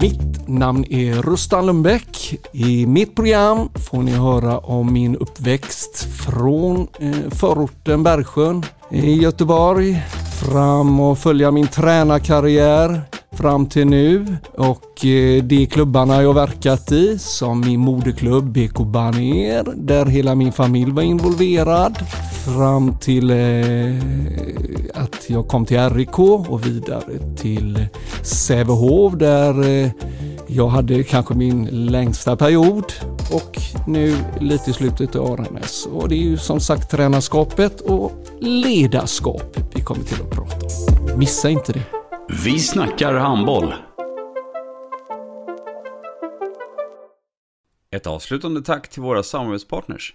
Mitt namn är Rustan Lundbäck. I mitt program får ni höra om min uppväxt från eh, förorten Bergsjön i Göteborg fram och följa min tränarkarriär fram till nu och eh, de klubbarna jag verkat i som min moderklubb BK Baner där hela min familj var involverad fram till eh, att jag kom till RIK och vidare till Sävehof där eh, jag hade kanske min längsta period och nu lite i slutet av RMS. Och det är ju som sagt tränarskapet och ledarskap vi kommer till att prata om. Missa inte det. Vi snackar handboll. Ett avslutande tack till våra samarbetspartners.